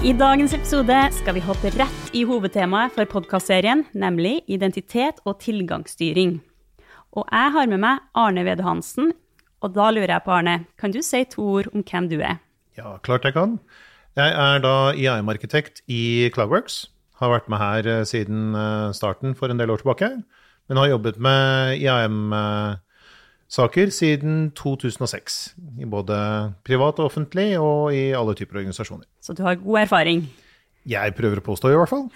I dagens episode skal vi hoppe rett i hovedtemaet for podkastserien, nemlig identitet og tilgangsstyring. Og jeg har med meg Arne Wede Hansen, og da lurer jeg på, Arne, kan du si to ord om hvem du er? Ja, klart jeg kan. Jeg er da IAM-arkitekt i Cloudworks. Har vært med her eh, siden eh, starten for en del år tilbake. Men har jobbet med IAM-arkitekt saker siden 2006. I både privat og offentlig, og i alle typer organisasjoner. Så du har god erfaring? Jeg prøver å påstå, i hvert fall.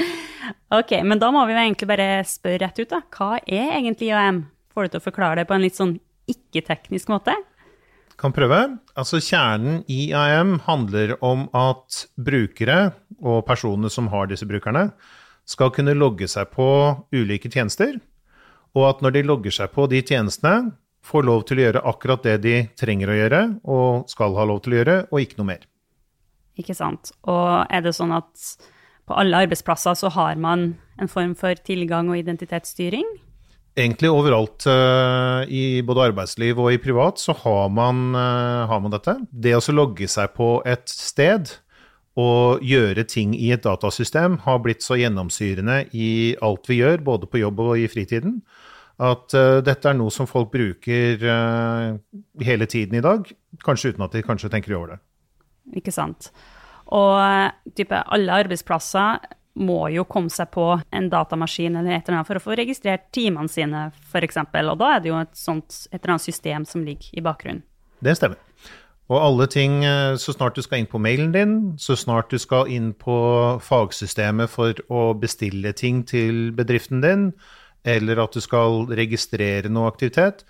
ok, men da må vi jo egentlig bare spørre rett ut, da. Hva er egentlig IAM? Får du til å forklare det på en litt sånn ikke-teknisk måte? Kan prøve. Altså Kjernen i IAM handler om at brukere og personene som har disse brukerne, skal kunne logge seg på ulike tjenester og at når de logger seg på de tjenestene, får lov til å gjøre akkurat det de trenger å gjøre og skal ha lov til å gjøre, og ikke noe mer. Ikke sant. Og er det sånn at på alle arbeidsplasser så har man en form for tilgang og identitetsstyring? Egentlig overalt uh, i både arbeidsliv og i privat så har man, uh, har man dette. Det å logge seg på et sted og gjøre ting i et datasystem har blitt så gjennomsyrende i alt vi gjør, både på jobb og i fritiden, at uh, dette er noe som folk bruker uh, hele tiden i dag, kanskje uten at de kanskje tenker over det. Ikke sant. Og eh, type, alle arbeidsplasser må jo komme seg på en datamaskin eller et eller annet for å få registrert timene sine, f.eks. Og da er det jo et, sånt, et eller annet system som ligger i bakgrunnen. Det stemmer. Og alle ting, så snart du skal inn på mailen din, så snart du skal inn på fagsystemet for å bestille ting til bedriften din, eller at du skal registrere noe aktivitet.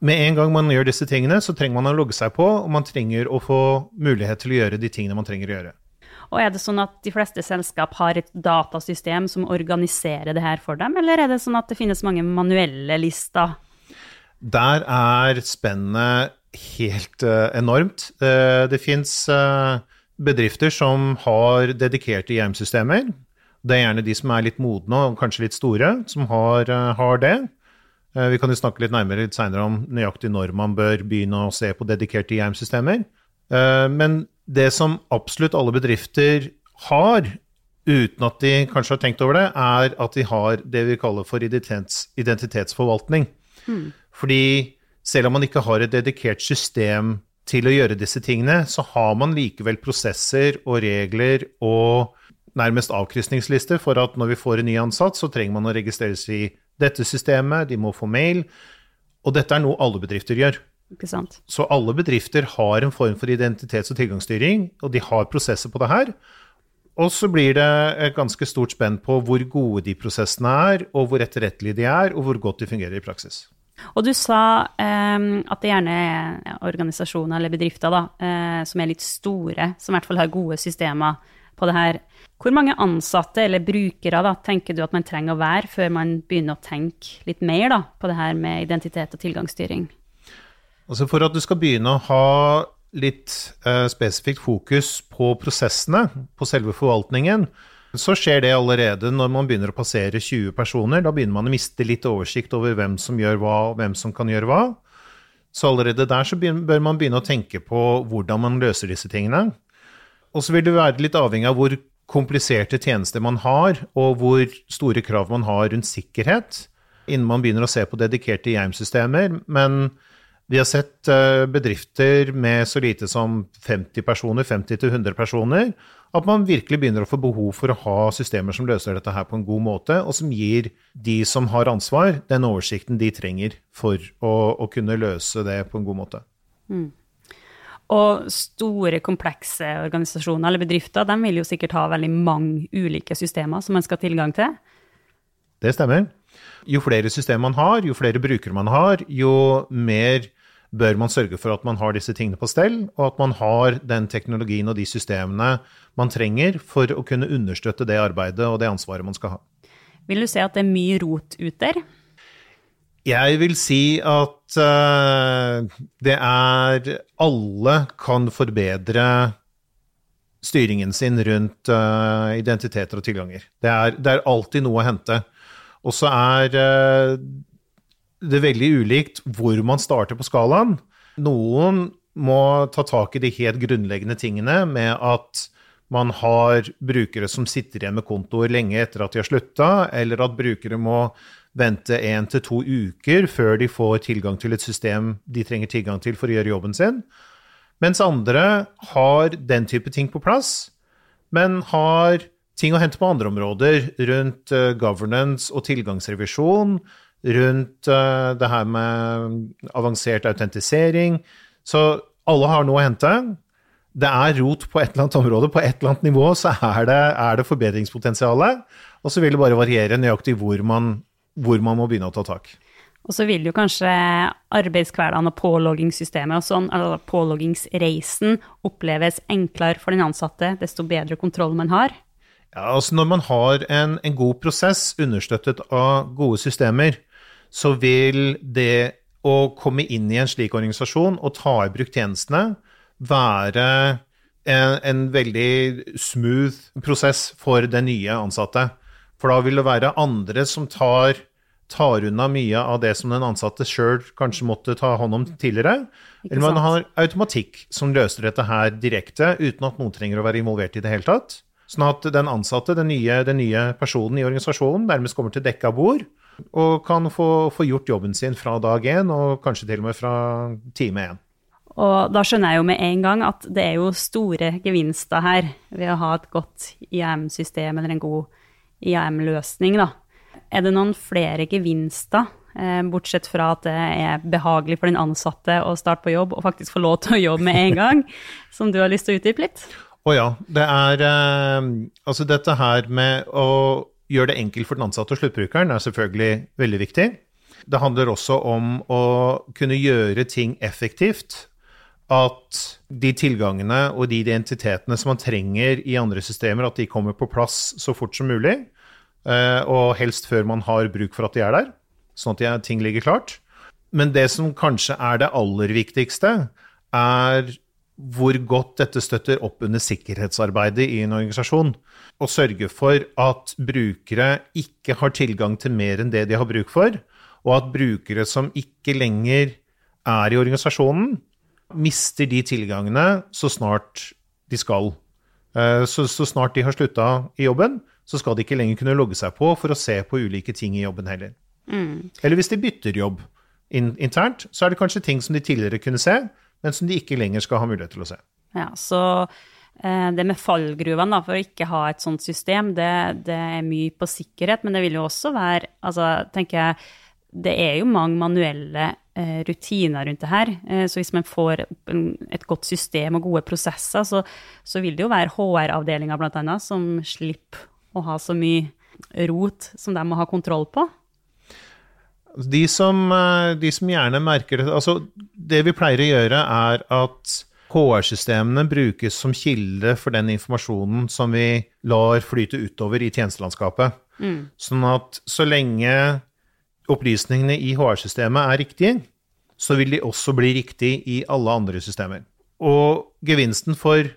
Med en gang man gjør disse tingene, så trenger man å logge seg på, og man trenger å få mulighet til å gjøre de tingene man trenger å gjøre. Og Er det sånn at de fleste selskap har et datasystem som organiserer det her for dem, eller er det sånn at det finnes mange manuelle lister? Der er spennet helt uh, enormt. Uh, det fins uh, bedrifter som har dedikerte hjem-systemer, det er gjerne de som er litt modne og kanskje litt store, som har, eh, har det. Eh, vi kan jo snakke litt nærmere litt seinere om nøyaktig når man bør begynne å se på dedikerte IAM-systemer. Eh, men det som absolutt alle bedrifter har, uten at de kanskje har tenkt over det, er at de har det vi kaller for identitets, identitetsforvaltning. Mm. Fordi selv om man ikke har et dedikert system til å gjøre disse tingene, så har man likevel prosesser og regler og nærmest avkrysningslister for at når vi får en ny ansatt, så trenger man å registreres i dette systemet, de må få mail. Og dette er noe alle bedrifter gjør. Ikke sant. Så alle bedrifter har en form for identitets- og tilgangsstyring, og de har prosesser på det her. Og så blir det et ganske stort spenn på hvor gode de prosessene er, og hvor etterrettelige de er, og hvor godt de fungerer i praksis. Og du sa um, at det gjerne er organisasjoner eller bedrifter da, uh, som er litt store, som i hvert fall har gode systemer på det her. Hvor mange ansatte eller brukere da, tenker du at man trenger å være før man begynner å tenke litt mer da, på det her med identitet og tilgangsstyring? Altså For at du skal begynne å ha litt uh, spesifikt fokus på prosessene, på selve forvaltningen, så skjer det allerede når man begynner å passere 20 personer. Da begynner man å miste litt oversikt over hvem som gjør hva, og hvem som kan gjøre hva. Så allerede der så bør man begynne å tenke på hvordan man løser disse tingene. Og så vil det være litt avhengig av hvor kompliserte tjenester man har, og hvor store krav man har rundt sikkerhet, innen man begynner å se på dedikerte IAM-systemer. Men vi har sett eh, bedrifter med så lite som 50 personer, 50-100 personer, at man virkelig begynner å få behov for å ha systemer som løser dette her på en god måte, og som gir de som har ansvar, den oversikten de trenger for å, å kunne løse det på en god måte. Mm. Og store, komplekse organisasjoner eller bedrifter de vil jo sikkert ha veldig mange ulike systemer som man skal ha tilgang til. Det stemmer. Jo flere systemer man har, jo flere brukere man har, jo mer bør man sørge for at man har disse tingene på stell, og at man har den teknologien og de systemene man trenger for å kunne understøtte det arbeidet og det ansvaret man skal ha. Vil du si at det er mye rot ut der? Jeg vil si at uh, det er Alle kan forbedre styringen sin rundt uh, identiteter og tilganger. Det er, det er, alltid noe å hente. Og så er uh, det veldig ulikt hvor man starter på skalaen. Noen må ta tak i de helt grunnleggende tingene med at man har brukere som sitter igjen med kontoer lenge etter at de har slutta, eller at brukere må vente én til to uker før de får tilgang til et system de trenger tilgang til for å gjøre jobben sin. Mens andre har den type ting på plass, men har ting å hente på andre områder rundt uh, governance og tilgangsrevisjon, rundt uh, det her med avansert autentisering. Så alle har noe å hente det er rot på et eller annet område, på et eller annet nivå, så er det, er det forbedringspotensialet. Og så vil det bare variere nøyaktig hvor man, hvor man må begynne å ta tak. Og så vil jo kanskje arbeidshverdagen og påloggingssystemet og sånn, eller påloggingsreisen, oppleves enklere for den ansatte desto bedre kontroll man har. Ja, altså Når man har en, en god prosess understøttet av gode systemer, så vil det å komme inn i en slik organisasjon og ta i bruk tjenestene, være en, en, veldig smooth prosess for den nye ansatte. For da vil det være andre som tar, tar unna mye av det som den ansatte sjøl kanskje måtte ta hånd om tidligere. Eller man har automatikk som løser dette her direkte, uten at noen trenger å være involvert i det hele tatt. Sånn at den ansatte, den nye, den nye personen i organisasjonen, nærmest kommer til dekka bord og kan få, få gjort jobben sin fra dag én, og kanskje til og med fra time én. Og da skjønner jeg jo med en gang at det er jo store gevinster her ved å ha et godt IAM-system eller en god IAM-løsning, da. Er det noen flere gevinster, eh, bortsett fra at det er behagelig for den ansatte å starte på jobb og faktisk få lov til å jobbe med en gang, som du har lyst til å utdype litt? Å ja. Det er eh, Altså dette her med å gjøre det enkelt for den ansatte og sluttbrukeren er selvfølgelig veldig viktig. Det handler også om å kunne gjøre ting effektivt at de tilgangene og de identitetene som man trenger i andre systemer, at de kommer på plass så fort som mulig. Eh, og helst før man har bruk for at de er der, sånn at ting ligger klart. Men det som kanskje er det aller viktigste, er hvor godt dette støtter opp under sikkerhetsarbeidet i en organisasjon. Og sørge for at brukere ikke har tilgang til mer enn det de har bruk for, og at brukere som ikke lenger er i organisasjonen, mister de tilgangene så snart de skal. Eh, så, så snart de har slutta i jobben, så skal de ikke lenger kunne logge seg på for å se på ulike ting i jobben heller. Mm. Eller hvis de bytter jobb internt, så er det kanskje ting som de tidligere kunne se, men som de ikke lenger skal ha mulighet til å se. Ja, så eh, det med fallgruvene for å ikke ha et sånt system, det, det, er mye på sikkerhet, men det vil jo også være altså, tenker jeg, Det er jo mange manuelle Eh, rutiner rundt det her. Eh, så hvis man får et godt system og gode prosesser, så, så vil det jo være HR-avdelinga bl.a. som slipper å ha så mye rot som de må ha kontroll på. De som, eh, de som gjerne merker det Altså, det vi pleier å gjøre, er at HR-systemene brukes som kilde for den informasjonen som vi lar flyte utover i tjenestelandskapet. Mm. Sånn at så lenge opplysningene i HR-systemet er riktige, så vil de også bli riktige i alle andre systemer. Og gevinsten for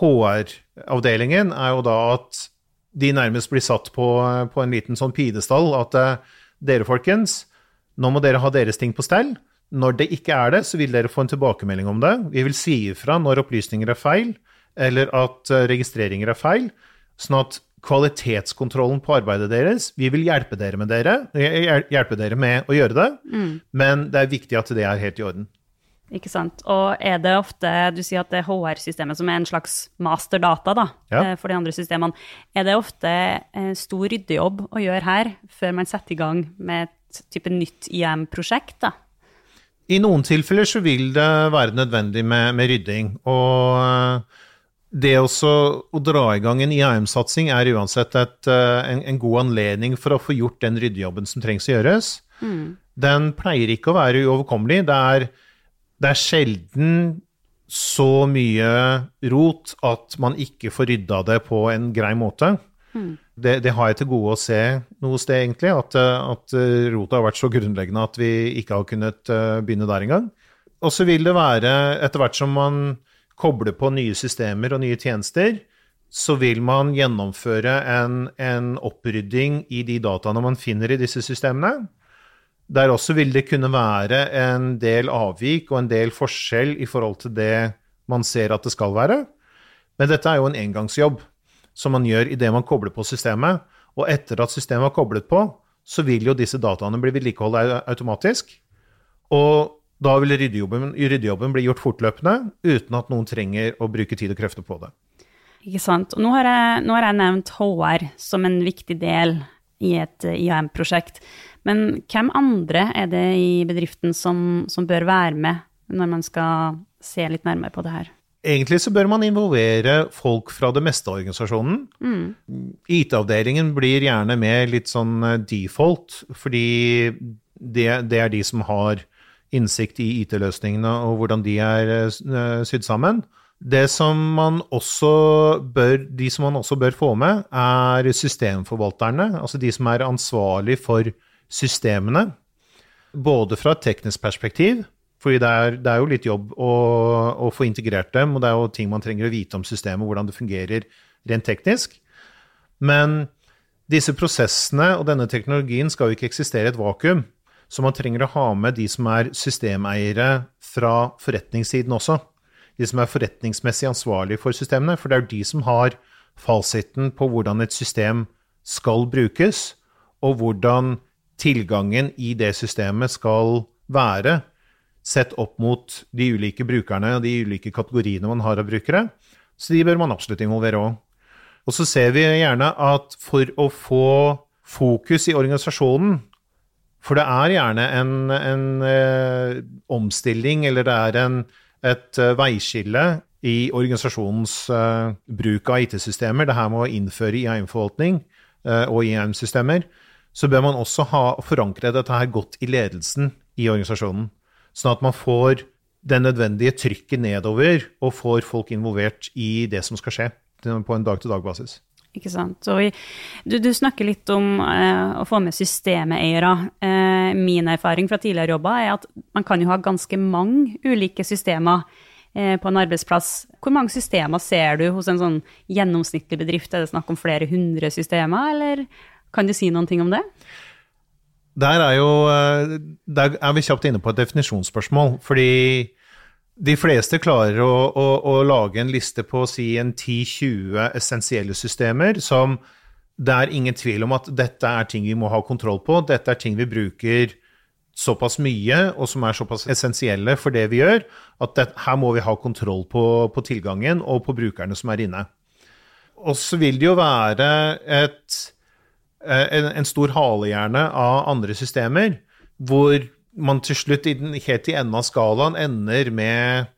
HR-avdelingen er jo da at de nærmest blir satt på, på en liten sånn pidestall. At eh, dere, folkens, nå må dere ha deres ting på stell. Når det ikke er det, så vil dere få en tilbakemelding om det. Vi vil si ifra når opplysninger er feil, eller at eh, registreringer er feil, sånn at kvalitetskontrollen på arbeidet deres. Vi vil hjelpe dere med, dere, hjelpe dere med å gjøre det, mm. men det er viktig at det er helt i orden. Ikke sant. Og er det ofte Du sier at det er HR-systemet som er en slags masterdata da, ja. Eh, for de andre systemene. Er det ofte stor ryddejobb å gjøre her, før man setter i gang med type nytt IM-prosjekt? da? I noen tilfeller så vil det være nødvendig med, med rydding. Og det også, å dra i gang en IAM-satsing er uansett et, eh, en, en, god anledning for å få gjort den ryddejobben som trengs å gjøres. Mm. Den pleier ikke å være uoverkommelig. Det er, det er, sjelden så mye rot at man ikke får rydda det på en grei måte. Mm. Det, det, har jeg til gode å se noe sted, egentlig. At, at rota har vært så grunnleggende at vi ikke har kunnet eh, begynne der engang. Og så vil det være, etter hvert som man kobler på nye systemer og nye tjenester, så vil man gjennomføre en, en opprydding i de dataene man finner i disse systemene. Der også vil det kunne være en del avvik og en del forskjell i forhold til det man ser at det skal være. Men dette er jo en engangsjobb som man gjør idet man kobler på systemet. Og etter at systemet er koblet på, så vil jo disse dataene bli vedlikeholdt automatisk. Og da vil ryddejobben, ryddejobben bli gjort fortløpende uten at noen trenger å bruke tid og krefter på det. Ikke sant. Og nå har jeg, nå har jeg nevnt HR som en viktig del i et IAM-prosjekt. Men hvem andre er det i bedriften som, som bør være med når man skal se litt nærmere på det her? Egentlig så bør man involvere folk fra det meste av organisasjonen. Mm. IT-avdelingen blir gjerne med litt sånn eh, default, fordi det, det er de som har innsikt i IT-løsningene og hvordan de er uh, sydd sammen. Det som man også bør, de som man også bør få med, er systemforvalterne. Altså de som er ansvarlig for systemene. Både fra et teknisk perspektiv, fordi det er, det er jo litt jobb å, å, få integrert dem, og det er jo ting man trenger å vite om systemet, hvordan det fungerer rent teknisk. Men disse prosessene og denne teknologien skal jo ikke eksistere i et vakuum. Så man trenger å ha med de som er systemeiere fra forretningssiden også. De som er forretningsmessig ansvarlige for systemene. For det er jo de som har fasiten på hvordan et system skal brukes, og hvordan tilgangen i det systemet skal være sett opp mot de ulike brukerne og de ulike kategoriene man har av brukere. Så de bør man absolutt involvere òg. Og så ser vi gjerne at for å få fokus i organisasjonen For det er gjerne en, en eh, omstilling, eller det er en, et uh, veiskille i organisasjonens uh, bruk av IT-systemer. Det her med å innføre IAM-forvaltning uh, og IAM-systemer. Så bør man også ha, forankre dette her godt i ledelsen i organisasjonen. Sånn at man får det nødvendige trykket nedover og får folk involvert i det som skal skje på en dag-til-dag-basis. Ikke sant. Og du, du, snakker litt om eh, å få med systemeiere. Eh, min erfaring fra tidligere jobber er at man kan jo ha ganske mange ulike systemer eh, på en arbeidsplass. Hvor mange systemer ser du hos en sånn gjennomsnittlig bedrift? Er det snakk om flere hundre systemer, eller kan du si noen ting om det? Der er jo eh, Der er vi kjapt inne på et definisjonsspørsmål. Fordi de fleste klarer å, å, å lage en liste på si en 10-20 essensielle systemer som det er ingen tvil om at dette er ting vi må ha kontroll på. Dette er ting vi bruker såpass mye, og som er såpass essensielle for det vi gjør, at det, her må vi ha kontroll på, på tilgangen og på brukerne som er inne. Og så vil det jo være et en, en stor halehjerne av andre systemer, hvor man til slutt, helt i enden av skalaen, ender med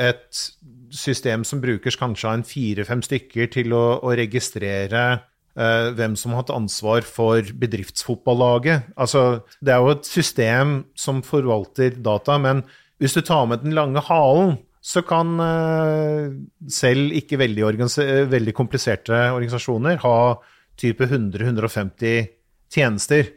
et system som brukes kanskje av en fire-fem stykker til å, å registrere uh, hvem som har hatt ansvar for bedriftsfotballaget. Altså, det er jo et system som forvalter data, men hvis du tar med den lange halen, så kan uh, selv ikke veldig, veldig kompliserte organisasjoner ha type 100-150 tjenester.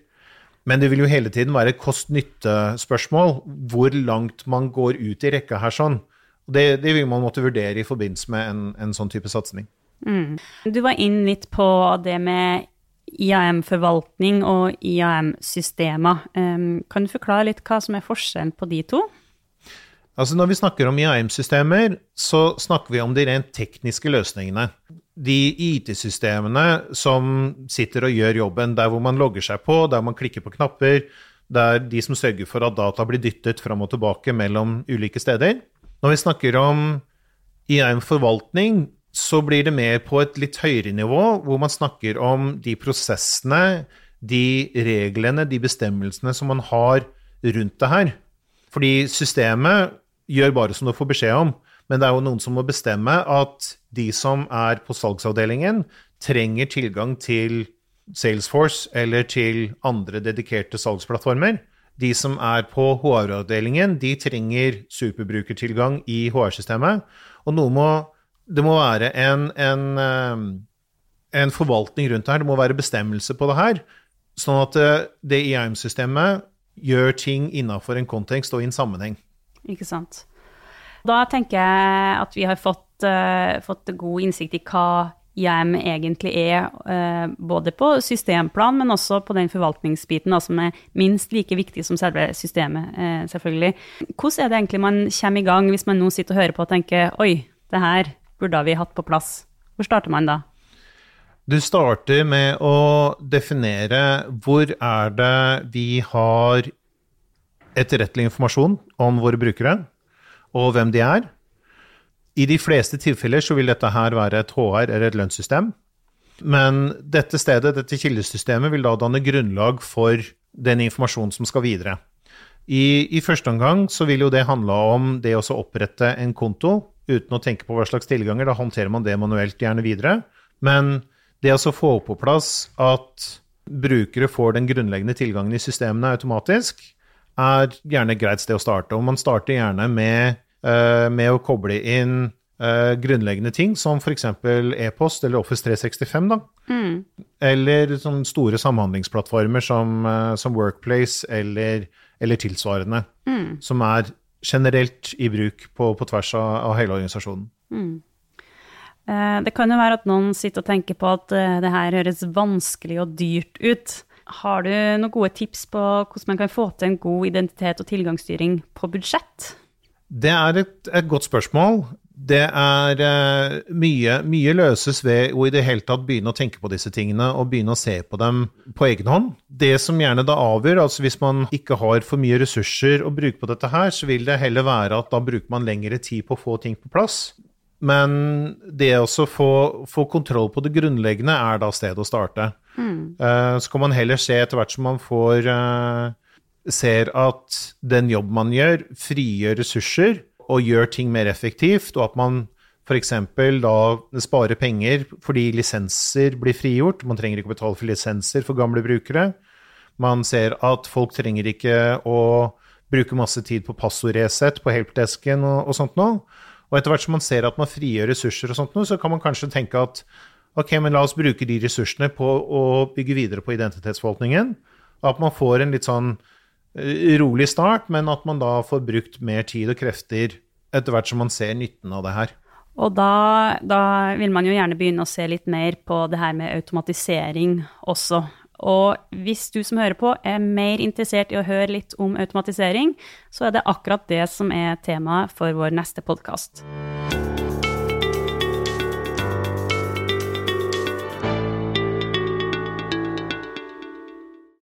Men det vil jo hele tiden være et kost-nytte-spørsmål hvor langt man går ut i rekka her sånn. Det, det, vil man måtte vurdere i forbindelse med en, en sånn type satsing. Mm. Du var inn litt på det med IAM-forvaltning og IAM-systemer. Um, kan du forklare litt hva som er forskjellen på de to? Altså Når vi snakker om IAM-systemer, så snakker vi om de rent tekniske løsningene de IT-systemene som sitter og gjør jobben, der hvor man logger seg på, der man klikker på knapper, det er de som sørger for at data blir dyttet fram og tilbake mellom ulike steder. Når vi snakker om IAM-forvaltning, så blir det mer på et litt høyere nivå, hvor man snakker om de prosessene, de reglene, de bestemmelsene som man har rundt det her. Fordi systemet gjør bare som du får beskjed om. Men det er jo noen som må bestemme at de som er på salgsavdelingen, trenger tilgang til Salesforce eller til andre dedikerte salgsplattformer. De som er på HR-avdelingen, de trenger superbrukertilgang i HR-systemet. Og må, det må være en, en, eh, en, forvaltning rundt det her, det må være bestemmelse på det her. Sånn at det det IAM-systemet gjør ting innafor en kontekst og i en sammenheng. Ikke sant. Da tenker jeg at vi har fått, uh, fått god innsikt i hva IAM egentlig er, uh, både på systemplan, men også på den forvaltningsbiten da, som er minst like viktig som selve systemet, uh, selvfølgelig. Hvordan er det egentlig man kommer i gang hvis man nå sitter og hører på og tenker oi, det her burde vi hatt på plass? Hvor starter man da? Du starter med å definere hvor er det vi har etterrettelig informasjon om våre brukere, og hvem de er. I de fleste tilfeller så vil dette her være et HR eller et lønnssystem. Men dette stedet, dette kildesystemet, vil da danne grunnlag for den informasjonen som skal videre. I, I, første omgang så vil jo det handle om det å opprette en konto uten å tenke på hva slags tilganger. Da håndterer man det manuelt gjerne videre. Men det å få på plass at brukere får den grunnleggende tilgangen i systemene automatisk, er gjerne et greit sted å starte. Og man starter gjerne med, uh, med å koble inn uh, grunnleggende ting, som f.eks. e-post eller Office 365. Da. Mm. Eller sånne store samhandlingsplattformer som, uh, som Workplace eller, eller tilsvarende. Mm. Som er generelt i bruk på, på tvers av, av, hele organisasjonen. Mm. Det kan jo være at noen sitter og tenker på at det her høres vanskelig og dyrt ut. Har du noen gode tips på hvordan man kan få til en god identitet og tilgangsstyring på budsjett? Det er et, et godt spørsmål. Det er uh, mye, mye løses ved å i det hele tatt begynne å tenke på disse tingene og begynne å se på dem på egen hånd. Det som gjerne da avgjør, altså hvis man ikke har for mye ressurser å bruke på dette her, så vil det heller være at da bruker man lengre tid på å få ting på plass. Men det å få, få kontroll på det grunnleggende er da stedet å starte. Uh, så kan man heller se etter hvert som man får uh, ser at den jobben man gjør, frigjør ressurser og gjør ting mer effektivt, og at man f.eks. da sparer penger fordi lisenser blir frigjort. Man trenger ikke å betale for lisenser for gamle brukere. Man ser at folk trenger ikke å bruke masse tid på passordresett på helpdesken og, og sånt noe. Og etter hvert som man ser at man frigjør ressurser og sånt noe, så kan man kanskje tenke at ok, men la oss bruke de ressursene på å bygge videre på identitetsforvaltningen. At man får en litt sånn eh, rolig start, men at man da får brukt mer tid og krefter etter hvert som man ser nytten av det her. Og da, da, vil man jo gjerne begynne å se litt mer på det her med automatisering også. Og hvis du som hører på er mer interessert i å høre litt om automatisering, så er det akkurat det som er temaet for vår neste podkast.